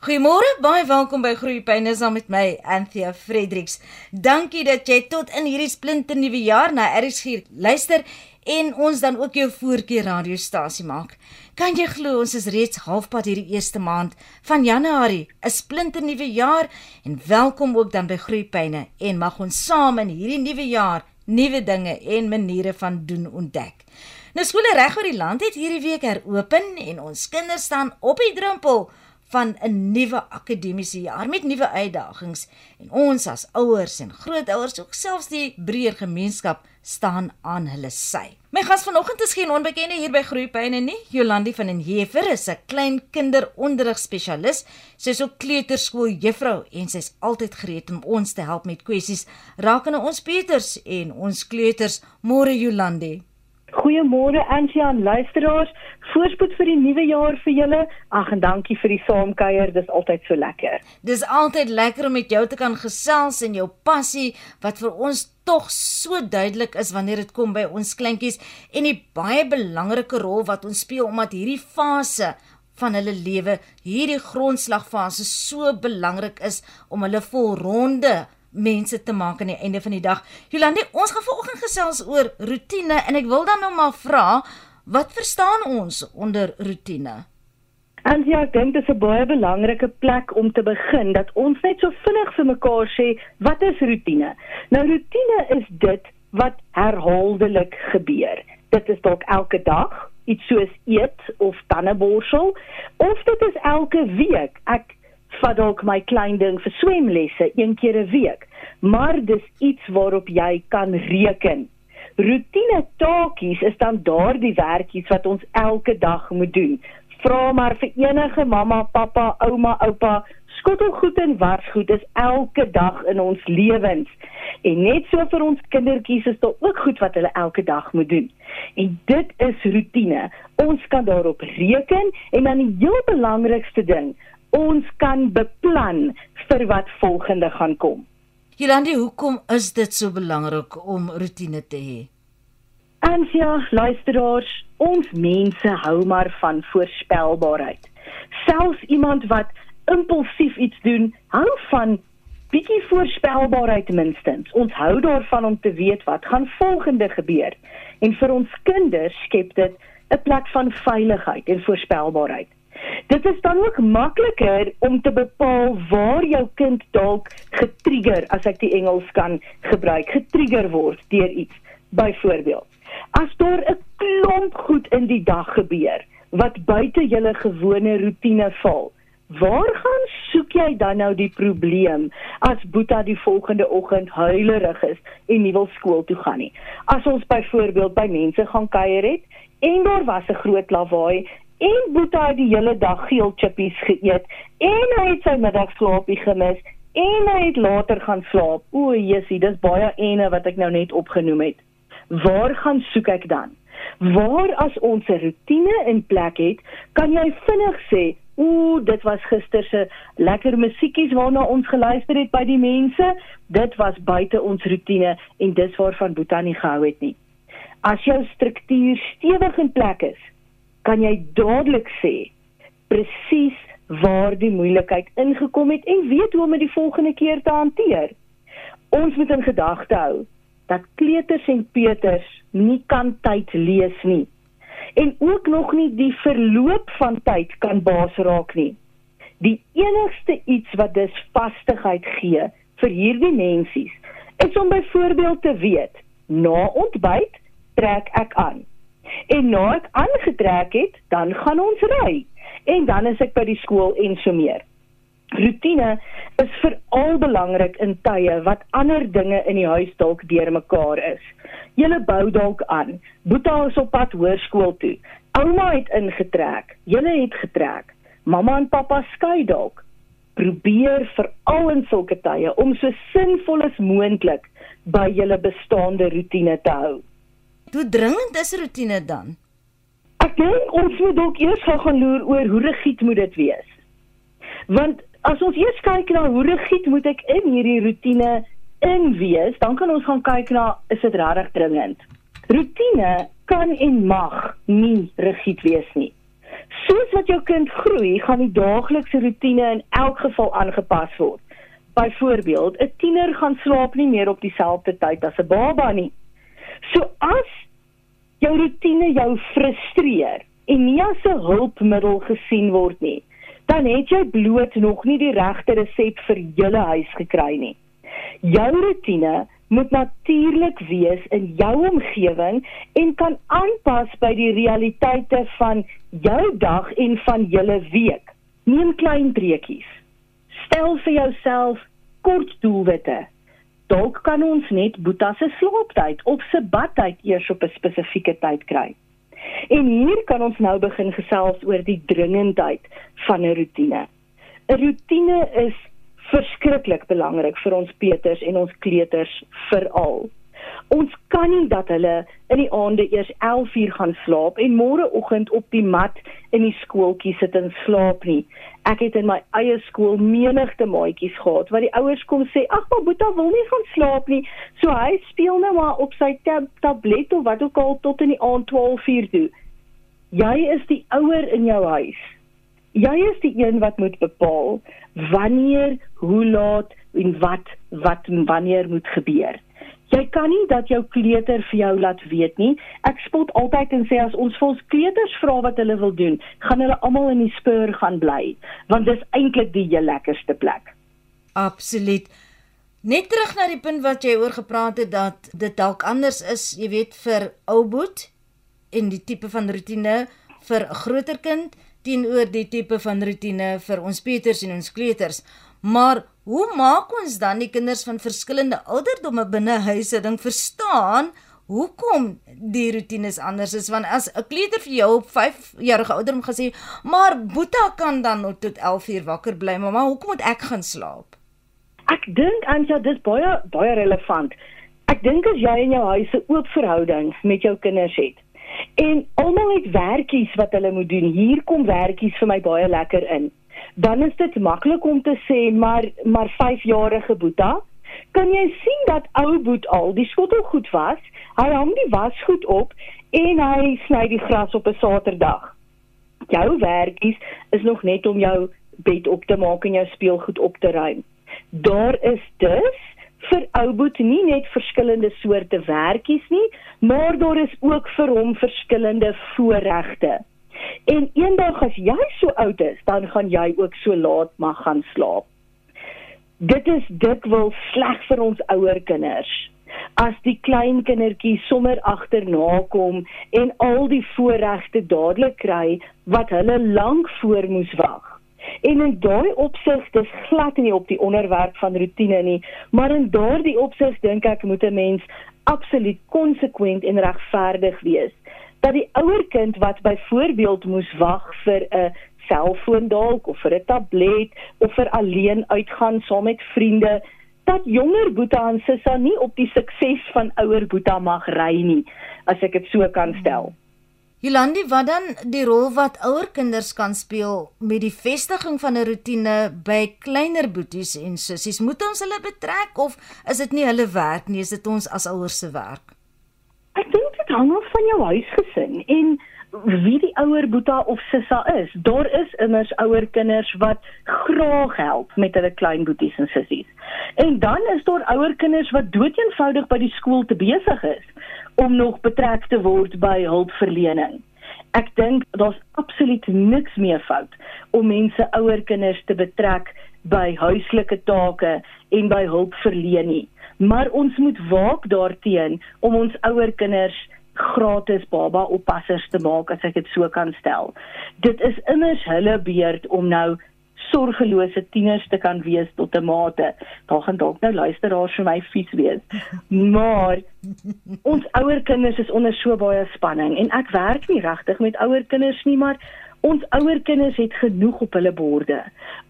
Goeiemôre, baie welkom by Groeipyne saam met my Anthea Fredericks. Dankie dat jy tot in hierdie splinte nuwe jaar na RSG luister en ons dan ook jou voorkeur radiostasie maak. Kan jy glo ons is reeds halfpad hierdie eerste maand van Januarie, 'n splinte nuwe jaar en welkom ook dan by Groeipyne en mag ons saam in hierdie nuwe jaar nuwe dinge en maniere van doen ontdek. Nou skole reg oor die land het hierdie week heropen en ons kinders staan op die drempel van 'n nuwe akademiese jaar met nuwe uitdagings en ons as ouers en grootouers ook selfs die breër gemeenskap staan aan hulle sy. My gas vanoggend is geen onbekende hier by Groepyne nie. Jolandi van den Heever is 'n klein kinderonderrigspesialis. Sy is ook kleuterskool juffrou en sy's altyd gereed om ons te help met kwessies rakende ons peuters en ons kleuters. Môre Jolandi. Goeiemôre Ansie aan luisteraars. Voorspoed vir die nuwe jaar vir julle. Ag en dankie vir die saamkuier. Dis altyd so lekker. Dis altyd lekker om met jou te kan gesels en jou passie wat vir ons tog so duidelik is wanneer dit kom by ons kleintjies en die baie belangrike rol wat ons speel omdat hierdie fase van hulle lewe, hierdie grondslagfase so belangrik is om hulle volronde mense te maak aan die einde van die dag. Jolande, ons gaan vanoggend gesels oor rotine en ek wil dan nou maar vra, wat verstaan ons onder rotine? En ja, ek dink dit is 'n baie belangrike plek om te begin dat ons net so vinnig vir mekaar sê, wat is rotine? Nou rotine is dit wat herhaaldelik gebeur. Dit is dalk elke dag, iets soos eet of tandeborsel, of dit is elke week. Ek vat dalk my klein ding vir swemlesse een keer 'n week, maar dis iets waarop jy kan reken. Routine taakies is dan daardie werkies wat ons elke dag moet doen. Vra maar vir enige mamma, pappa, ouma, oupa, skottelgoed en wasgoed is elke dag in ons lewens. En net so vir ons kindertjies is daar ook goed wat hulle elke dag moet doen. En dit is routine. Ons kan daarop reken en dan die heel belangrikste ding, ons kan beplan vir wat volgende gaan kom. Jolandi, hoekom is dit so belangrik om rotine te hê? Ansia, luisteraars, ons mense hou maar van voorspelbaarheid. Selfs iemand wat impulsief iets doen, hou van bietjie voorspelbaarheid minstens. Ons hou daarvan om te weet wat gaan volgende gebeur. En vir ons kinders skep dit 'n plek van veiligheid en voorspelbaarheid. Dit is dan ook makliker om te bepaal waar jou kind dalk getrigger, as ek die Engels kan gebruik, getrigger word deur iets. Byvoorbeeld, as daar 'n klomp goed in die dag gebeur wat buite julle gewone rotine val, waar gaan soek jy dan nou die probleem as Boeta die volgende oggend huilerig is en nie wil skool toe gaan nie? As ons byvoorbeeld by mense gaan kuier het en daar was 'n groot lawaai en Boeta het die hele dag geel chippies geëet en hy het sy middagslaapie gemis en hy het later gaan slaap. O, Jessie, dis baie ene wat ek nou net opgenoem het. Waar gaan soek ek dan? Waar as ons 'n rotine in plek het, kan jy vinnig sê, "O, dit was gister se lekker musiekies waarna ons geluister het by die mense. Dit was buite ons rotine en dis waarvan Boeta nie gehou het nie." As jou struktuur stewig in plek is, kan jy dadelik sê presies waar die moeilikheid ingekom het en weet hoe om dit die volgende keer te hanteer. Ons moet in gedagte hou dat kleuters en peuters nie kan tyd lees nie en ook nog nie die verloop van tyd kan baas raak nie. Die enigste iets wat dus vastigheid gee vir hierdie mensies is om byvoorbeeld te weet na ontbyt trek ek aan En nou ek aangetrek het, dan gaan ons ry. En dan is ek by die skool en so meer. Rutine is veral belangrik in tye wat ander dinge in die huis dalk deurmekaar is. Julle bou dalk aan. Boeta is op pad hoërskool toe. Ouma het ingetrek. Julle het getrek. Mamma en pappa skei dalk. Probeer veral in sulke tye om so sinvol as moontlik by julle bestaande rutine te hou. Hoe dringend is rotine dan? Ek dink ons moet dalk eers gaan loer oor hoe regiet moet dit wees. Want as ons eers kyk na hoe regiet moet ek in hierdie rotine in wees, dan kan ons gaan kyk na is dit regtig dringend. Rotine kan en mag nie regiet wees nie. Soos wat jou kind groei, gaan die daaglikse rotine in elk geval aangepas word. Byvoorbeeld, 'n tiener gaan slaap nie meer op dieselfde tyd as 'n baba nie. So as jou rotine jou frustreer en nie as 'n hulpmiddel gesien word nie, dan het jy bloot nog nie die regte resep vir julle huis gekry nie. Jou rotine moet natuurlik wees in jou omgewing en kan aanpas by die realiteite van jou dag en van julle week. Neem klein breekies. Stel vir jouself kort doelwitte. Dalk kan ons net Boeta se slaaptyd of se badtyd eers op 'n spesifieke tyd kry. En hier kan ons nou begin gesels oor die dringendheid van 'n roetine. 'n Roetine is verskriklik belangrik vir ons Peters en ons kleuters veral. Ons kan nie dat hulle in die aande eers 11 uur gaan slaap en môreoggend op die mat in die skooltjie sit en slaap nie. Ek het in my eie skool menigte maatjies gehad wat die ouers kom sê: "Ag, maar Boeta wil nie gaan slaap nie." So hy speel nou maar op sy tab tablet of wat ook al tot in die aand 12 uur toe. Jy is die ouer in jou huis. Jy is die een wat moet bepaal wanneer, hoe laat en wat wat wanneer moet gebeur. Jy kan nie dat jou kleuter vir jou laat weet nie. Ek spot altyd en sê as ons vir ons kleuters vra wat hulle wil doen, gaan hulle almal in die spur gaan bly, want dis eintlik die heel lekkerste plek. Absoluut. Net terug na die punt wat jy oor gepraat het dat dit dalk anders is, jy weet vir ou boet en die tipe van rotine vir 'n groter kind teenoor die tipe van rotine vir ons Peters en ons kleuters. Maar hoe maak ons dan die kinders van verskillende ouderdomme binne huise ding verstaan hoekom die rotines anders is want as 'n kleuter vir jou op 5 jarige ouderdom gesê, maar Boeta kan dan tot 11 uur wakker bly, mamma, hoekom moet ek gaan slaap? Ek dink Anja, dis baie baie relevant. Ek dink as jy in jou huis 'n oop verhouding met jou kinders het, En almal het werkies wat hulle moet doen. Hier kom werkies vir my baie lekker in. Dan is dit maklik om te sê maar maar 5-jarige Boeta, kan jy sien dat ou Boet al die skottel goed was? Hy hang die wasgoed op en hy sny die gras op 'n Saterdag. Jou werkies is nog net om jou bed op te maak en jou speelgoed op te ruim. Daar is dus vir Ouboet nie net verskillende soorte werkies nie, maar daar is ook vir hom verskillende voorregte. En eendag as jy so oud is, dan gaan jy ook so laat mag gaan slaap. Dit is dikwels sleg vir ons ouer kinders. As die klein kindertjie sommer agterna kom en al die voorregte dadelik kry wat hulle lank voor moes wag. En in daai opsig dis glad nie op die onderwerp van rotine nie, maar in daardie opsig dink ek moet 'n mens absoluut konsekwent en regverdig wees. Dat die ouer kind wat byvoorbeeld moes wag vir 'n selfoon dalk of vir 'n tablet of vir alleen uitgaan saam met vriende, dat jonger Boeta en Sissa nie op die sukses van ouer Boeta mag ry nie, as ek dit so kan stel. Jolandi, wat dan die rol wat ouer kinders kan speel met die vestiging van 'n rotine by kleiner boeties en sissies? Moet ons hulle betrek of is dit nie hulle werk nie, is dit ons as ouers se werk? Dit hang af van jou huisgesin en wie die ouer boeta of sissa is. Daar is immers ouer kinders wat graag help met hulle klein boeties en sissies. En dan is daar ouer kinders wat doeteenvoudig by die skool te besig is om nog betrek te word by hulpverlening. Ek dink daar's absoluut niks meer fout om mense ouer kinders te betrek by huislike take en by hulpverlening. Maar ons moet waak daarteenoor om ons ouer kinders gratis baba oppassers te maak as ek dit so kan stel. Dit is immers hulle beurt om nou sorgelose tieners te kan wees tot 'n mate. Daar gaan dalk nou luisteraars vir my vies wees. Maar ons ouer kinders is onder so baie spanning en ek werk nie regtig met ouer kinders nie, maar ons ouer kinders het genoeg op hulle borde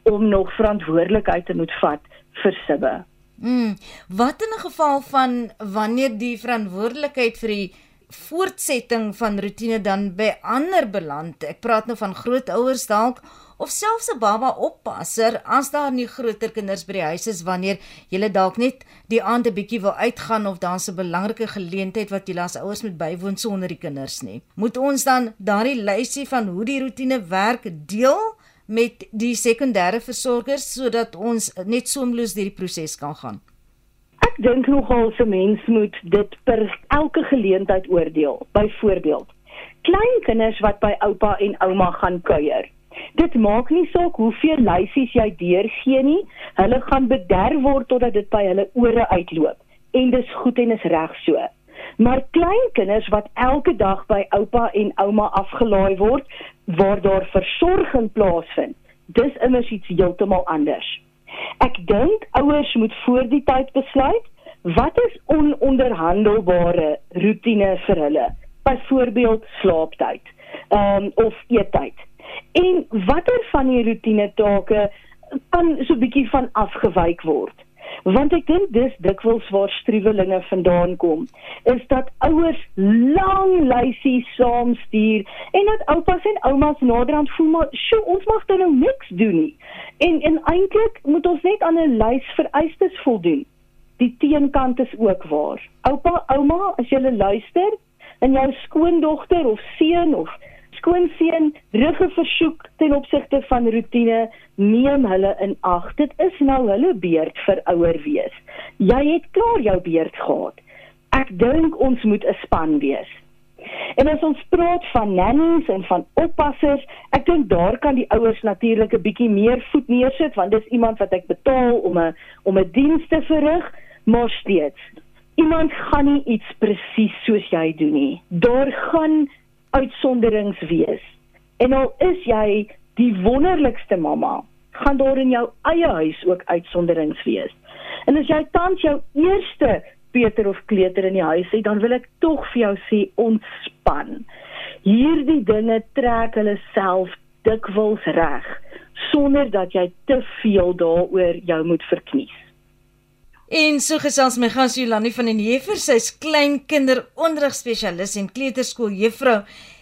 om nog verantwoordelikheid te moet vat vir sibbe. Mm, wat in 'n geval van wanneer die verantwoordelikheid vir die voortsetting van rotine dan by ander beland. Ek praat nou van grootouers dalk of selfs 'n baba oppasser as daar nie groter kinders by die huis is wanneer jy dalk net die aand 'n bietjie wil uitgaan of daar's 'n belangrike geleentheid wat jy as ouers moet bywoon sonder die kinders nie. Moet ons dan daardie lysie van hoe die roetine werk deel met die sekondêre versorgers sodat ons net soemloos deur die proses kan gaan? Ek dink nogal se mens moet dit per elke geleentheid oordeel. Byvoorbeeld, klein kinders wat by oupa en ouma gaan kuier. Dit maak nie saak hoeveel lysies jy deurgee nie, hulle gaan bederf word totdat dit by hulle ore uitloop. En dis goed en is reg so. Maar klein kinders wat elke dag by oupa en ouma afgelaai word waar daar versorging plaasvind, dis immers iets heeltemal anders. Ek dink ouers moet voor die tyd besluit wat is ononderhandelbare rotine vir hulle byvoorbeeld slaaptyd um, of eettyd. En watter van die rotine take kan so 'n bietjie van afgewyk word? Want ek dink dis dikwels waar struwelinge vandaan kom, is dat ouers lang lysies saamstuur en dat oupas en oumas naderhand voel maar, "Sjoe, ons mag dan nou niks doen nie." En en eintlik moet ons net aan 'n lys vereistes voldoen. Die teenkant is ook waar. Oupa, ouma, as jy luister, en jou skoondogter of seun of skoonseun rugge versoek ten opsigte van rotine, neem hulle in ag. Dit is nou hulle beurt vir ouer wees. Jy het klaar jou beurt gehad. Ek dink ons moet 'n span wees. En as ons praat van nannies en van oppassers, ek dink daar kan die ouers natuurlik 'n bietjie meer voet neersit want dis iemand wat ek betaal om 'n om 'n diens te verrig, maar steeds iemand gaan nie iets presies soos jy doen nie. Daar gaan uitsonderings wees. En al is jy die wonderlikste mamma, gaan daar in jou eie huis ook uitsonderings wees. En as jy tans jou eerste Peter of kleuter in die huis het, dan wil ek tog vir jou sê ontspan. Hierdie dinge trek hulle self dikwels reg sonder dat jy te veel daaroor jou moet verknies. En so gesels my gas Jolani van den Heever, sy's klein kinderonderrigspesialis en kleuterskool juffrou.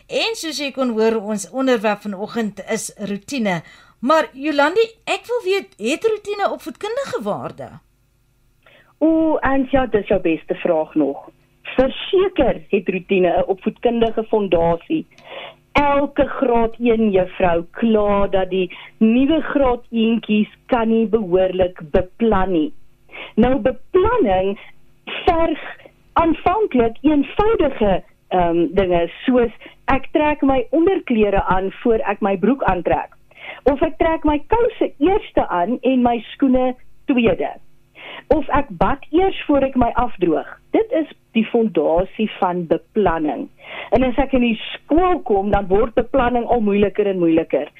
En soos jy kon hoor, ons onderwerp vanoggend is rotine. Maar Jolandi, ek wil weet, het rotine opvoedkundige waarde? O, Antjie, dis jou beste vraag nog. Verseker het rotine 'n opvoedkundige fondasie. Elke graad 1 juffrou kla dat die nuwe graad 1tjies kan nie behoorlik beplan nie. Nou beplanning verg aanvanklik eenvoudige ehm um, dinge soos ek trek my onderklere aan voor ek my broek aantrek of ek trek my kouse eerste aan en my skoene tweede of ek bad eers voor ek my afdroog. Dit is die fondasie van beplanning. En as ek in die skool kom, dan word beplanning al moeiliker en moeiliker.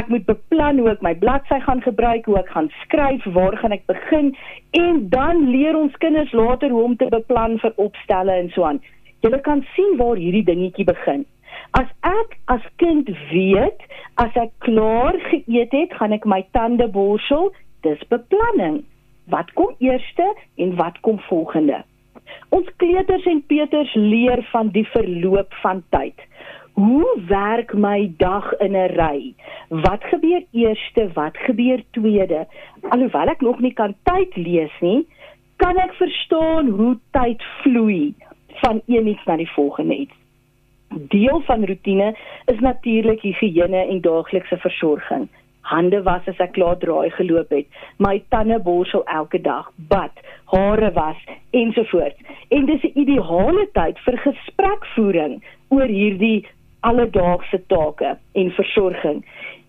Ek moet beplan hoe ek my bladsy gaan gebruik, hoe ek gaan skryf, waar gaan ek begin en dan leer ons kinders later hoe om te beplan vir opstelle en so aan. Jy kan sien waar hierdie dingetjie begin. As ek as kind weet, as ek klaar geëet het, gaan ek my tande borsel, dis beplanning wat kom eerste en wat kom volgende. Ons kleuters en peuters leer van die verloop van tyd. Hoe werk my dag in 'n ry? Wat gebeur eerste, wat gebeur tweede? Alhoewel ek nog nie kan tyd lees nie, kan ek verstaan hoe tyd vloei van een iets na die volgende iets. Deel van rotine is natuurlik higiëne en daaglikse versorging hande was as ek klaar draai geloop het, my tande borsel elke dag, bad, hare was ensovoorts. En dis 'n ideale tyd vir gesprekvoering oor hierdie alledaagse take en versorging.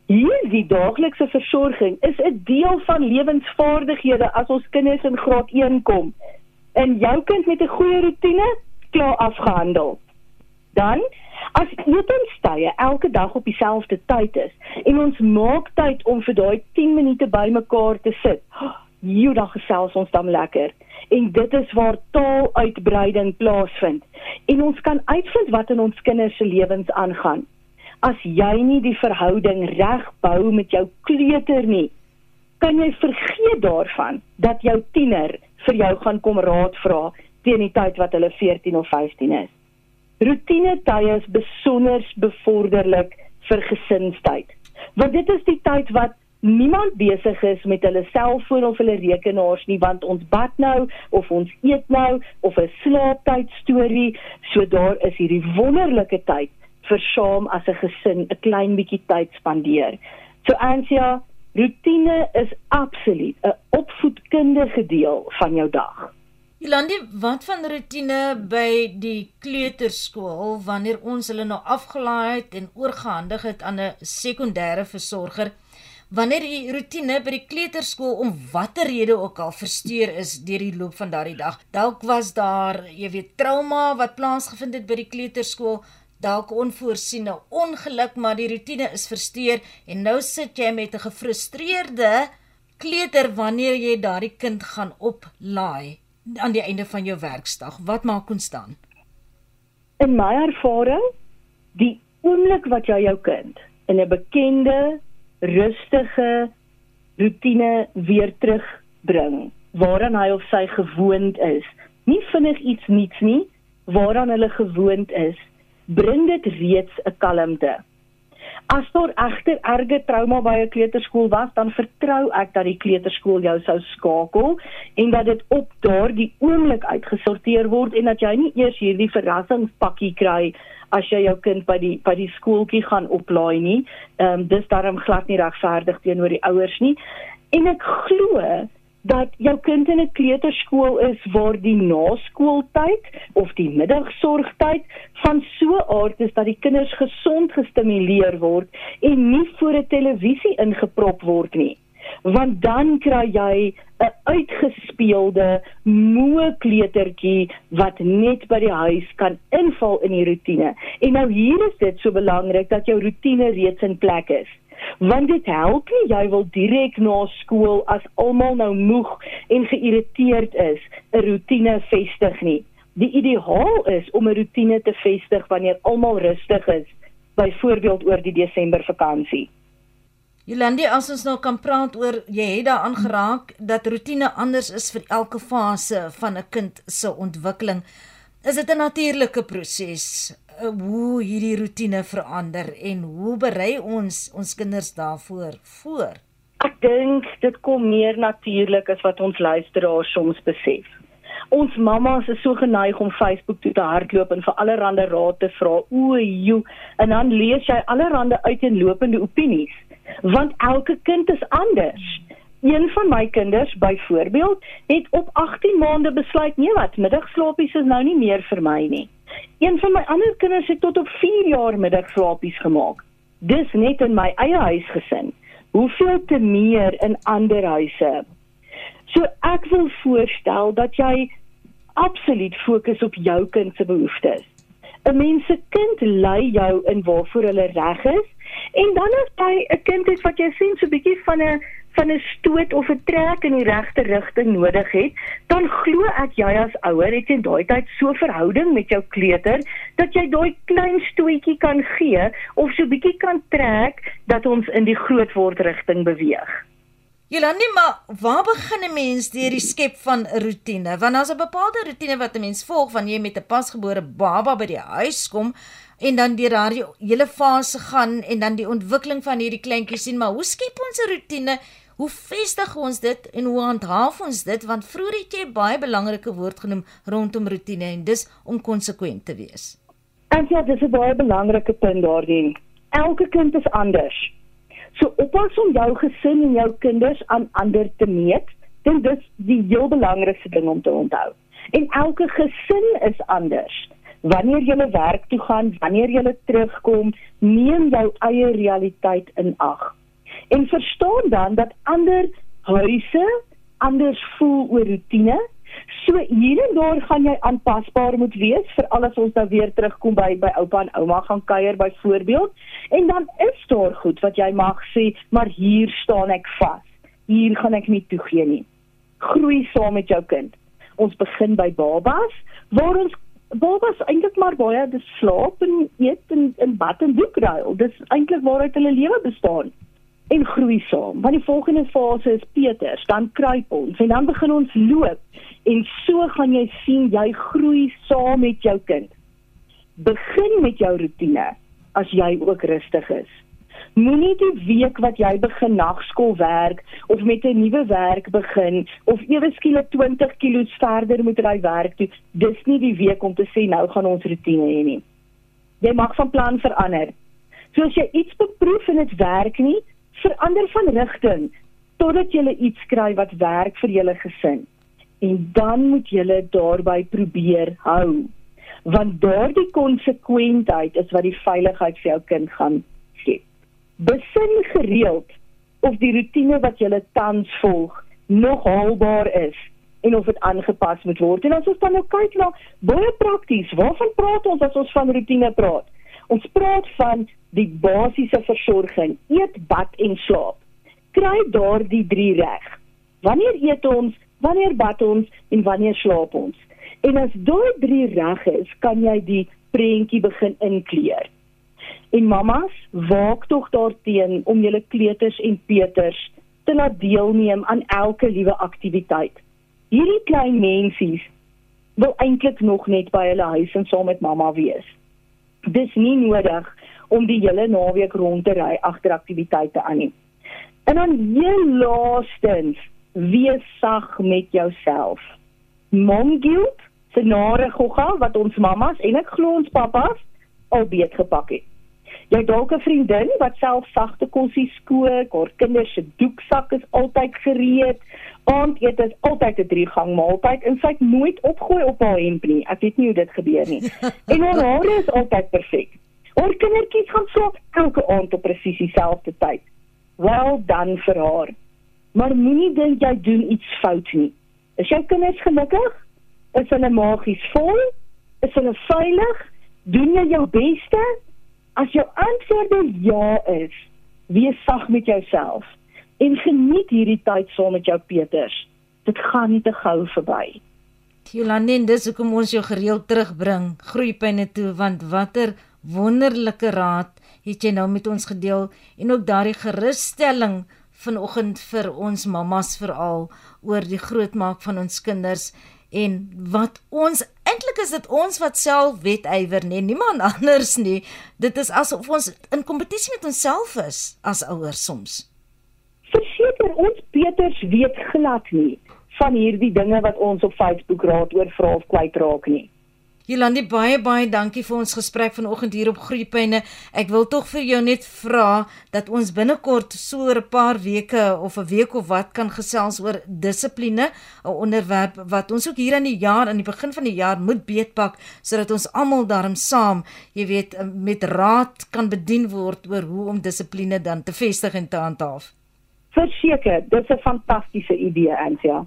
Hierdie daaglikse versorging is 'n deel van lewensvaardighede as ons kinders in graad 1 kom. En jou kind met 'n goeie rotine klaar afgehandel. Dan As eetenstye elke dag op dieselfde tyd is en ons maak tyd om vir daai 10 minute bymekaar te sit. Jy dan gesels ons dan lekker. En dit is waar taaluitbreiding plaasvind. En ons kan uitvind wat in ons kinders se lewens aangaan. As jy nie die verhouding reg bou met jou kleuter nie, kan jy vergeet daarvan dat jou tiener vir jou gaan kom raad vra teen die tyd wat hulle 14 of 15 is. Routine tye is besonder bevorderlik vir gesinstyd. Want dit is die tyd wat niemand besig is met hulle selfoon of hulle rekenaars nie want ons bad nou of ons eet nou of 'n slaaptyd storie so daar is hierdie wonderlike tyd vir saam as 'n gesin 'n klein bietjie tyd spandeer. So Ansia, rutine is absoluut 'n opvoedkundige deel van jou dag. Jolandi, wat van rutine by die kleuterskool wanneer ons hulle nou afgelaai het en oorgehandig het aan 'n sekondêre versorger? Wanneer die rutine by die kleuterskool om watter rede ook al versteur is deur die loop van daardie dag. Dalk was daar, jy weet, trauma wat plaasgevind het by die kleuterskool, dalk onvoorsiene ongeluk, maar die rutine is versteur en nou sit jy met 'n gefrustreerde kleuter wanneer jy daardie kind gaan oplaai aan die einde van jou werksdag. Wat maak ons dan? In my ervaring, die oomblik wat jy jou kind in 'n bekende rustige rutine weer terugbring waaraan hy of sy gewoond is. Nie vinnig iets niets nie, waaraan hulle gewoond is, bring dit reeds 'n kalmte. As daar egter erge trauma by 'n kleuterskool was, dan vertrou ek dat die kleuterskool jou sou skakel en dat dit op daardie oomblik uitgesorteer word en dat jy nie eers hierdie verrassingspakkie kry as jy jou kind by die by die skooltjie gaan oplaai nie. Ehm um, dis daarom glad nie regverdig teenoor die ouers nie. En ek glo dat jou kind in 'n kleuterskool is waar die naskooltyd of die middagsorgtyd van so 'n aard is dat die kinders gesond gestimuleer word en nie voor 'n televisie ingeprop word nie want dan kry jy 'n uitgespeelde moe kleutertjie wat net by die huis kan inval in die rotine. En nou hier is dit so belangrik dat jou rotine reeds in plek is. Want dit help nie jy wil direk na skool as almal nou moeg en geïrriteerd is, 'n rotine vestig nie. Die ideaal is om 'n rotine te vestig wanneer almal rustig is, byvoorbeeld oor die Desember vakansie. Jolandi, as ons nou kan praat oor jy het daaraan geraak dat rotine anders is vir elke fase van 'n kind se ontwikkeling. Is dit 'n natuurlike proses hoe hierdie rotine verander en hoe berei ons ons kinders daarvoor voor? Ek dink dit kom meer natuurlik as wat ons luisteraars soms besef. Ons mammas is so geneig om Facebook toe te hardloop en vir allerlei raad te vra. O, joe, en dan lees jy allerlei uiteenlopende opinies want elke kind is anders. Een van my kinders byvoorbeeld het op 18 maande besluit nee wat middagslaapies is nou nie meer vir my nie. Een van my ander kinders het tot op 4 jaar middagslaapies gemaak. Dis net in my eie huisgesin. Hoeveel te meer in ander huise. So ek wil voorstel dat jy absoluut fokus op jou kind se behoeftes. 'n Mens se kind lei jou in waarvoor hulle reg is En dan as jy 'n kind het wat jy sien so 'n bietjie van 'n van 'n stoot of 'n trek in die regte rigting nodig het, dan glo ek jy as ouer het in daai tyd so verhouding met jou kleuter dat jy daai klein stootjie kan gee of so 'n bietjie kan trek dat ons in die grootword rigting beweeg. Jolandi, maar waar begin 'n mens deur die skep van 'n rotine? Want daar's 'n bepaalde rotine wat 'n mens volg wanneer jy met 'n pasgebore baba by die huis kom en dan deur haar hele fase gaan en dan die ontwikkeling van hierdie kleintjies sien, maar hoe skep ons 'n rotine? Hoe vestig ons dit en hoe handhaaf ons dit? Want vroeër het jy baie belangrike woord genoem rondom rotine en dis om konsekwent te wees. En ja, dis 'n baie belangrike punt daardie. Elke kind is anders. So oppas om jou gesin en jou kinders aan ander te meet, dit is die heel belangrikste ding om te onthou. En elke gesin is anders wanneer jy werk toe gaan, wanneer jy terugkom, neem jou eie realiteit in ag. En verstaan dan dat ander huise anders voel oor rotine. So hier en daar gaan jy aanpasbaar moet wees vir alles ons nou weer terugkom by by oupa en ouma gaan kuier byvoorbeeld. En dan is daar goed wat jy mag sê, maar hier staan ek vas. Hier gaan ek nie toegee nie. Groei saam met jou kind. Ons begin by babas waar ons babas eintlik maar baie dis slaap en eet en in bad en boek ruil. Dis eintlik waaruit hulle lewe bestaan en groei saam. Want die volgende fase is Peters, dan kruip ons en dan begin ons loop en so gaan jy sien jy groei saam met jou kind. Begin met jou rotine as jy ook rustig is. Moenie die week wat jy begin nagskool werk of met 'n nuwe werk begin of ewe skielik 20 kg verder moet ry werk toe. Dis nie die week om te sê nou gaan ons rotine hê nie. Jy mag van plan verander. So as jy iets beproef en dit werk nie, verander van rigting totdat jy iets kry wat werk vir julle gesin. En dan moet jy daarby probeer hou. Want daardie konsekwentheid is wat die veiligheid vir jou kind gaan besin gereeld of die rotine wat jy tans volg nog haalbaar is en of dit aangepas moet word. En as ons dan nou kyk na baie prakties, waarvan praat ons as ons van rotine praat? Ons praat van die basiese versorging, eet, bad en slaap. Kry daardie drie reg. Wanneer eet ons, wanneer bad ons en wanneer slaap ons? En as daai drie reg is, kan jy die prentjie begin inkleer. En mamas, waak tog daarteen om julle kleuters en peuters te laat deelneem aan elke liewe aktiwiteit. Hierdie klein mensies wil eintlik nog net by hulle huis en saam met mamma wees. Dis nie nodig om die hele naweek rond te ry agter aktiwiteite aan nie. En dan heel laastens, wees sag met jouself. Mom guilt, se nare gogga wat ons mammas en ek glo ons pappas al beet gepak het. Jy dalk 'n vriendin wat self sagte kosse skook, haar kinders se doeksak is altyd gereed. Aandete is altyd 'n drie gang maaltyd en sy het nooit opgooi op haar hemp nie. Ek weet nie hoe dit gebeur nie. En haar hare is altyd perfek. Haar kindertjies gaan slaap elke aand op presies dieselfde tyd. Wel dan vir haar. Maar moenie dink jy doen iets fout nie. Is jou kinders gelukkig? Is hulle magies vol? Is hulle veilig? Doen jy jou beste? As jou antwoorde ja is, wees sag met jouself en geniet hierdie tyd saam met jou Peters. Dit gaan nie te gou verby. Jolande, dis hoekom ons jou gereeld terugbring groeipyne toe want watter wonderlike raad het jy nou met ons gedeel en ook daardie gerusstelling vanoggend vir ons mammas veral oor die grootmaak van ons kinders en wat ons eintlik is dit ons wat self wetywer nie niemand anders nie. Dit is asof ons in kompetisie met onsself is as ouers soms. Verseker ons Peters weet glad nie van hierdie dinge wat ons op Facebook raad oor vra of kwyt raak nie Jolandi baie baie dankie vir ons gesprek vanoggend hier op Groepyne. Ek wil tog vir jou net vra dat ons binnekort so 'n paar weke of 'n week of wat kan gesels oor dissipline, 'n onderwerp wat ons ook hier aan die jaar aan die begin van die jaar moet beetpak sodat ons almal daarom saam, jy weet, met raad kan bedien word oor hoe om dissipline dan te vestig en te handhaaf. Verseker, dit is 'n fantastiese idee, Antia.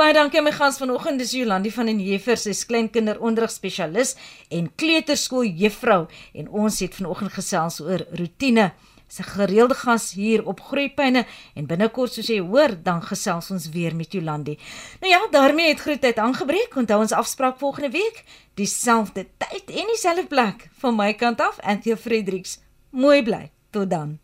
Baie dankie my gas vanoggend, dis Jolandi van den Heever, sy's kleinkinderonderrig spesialis en kleuterskool juffrou en ons het vanoggend gesels oor rotine. Sy gereelde gas hier op Groepyne en binnekort soos jy hoor, dan gesels ons weer met Jolandi. Nou ja, daarmee het groetheid aangebreek. Onthou ons afspraak volgende week, dieselfde tyd en dieselfde plek van my kant af, Anthea Fredericks. Mooi bly. Tot dan.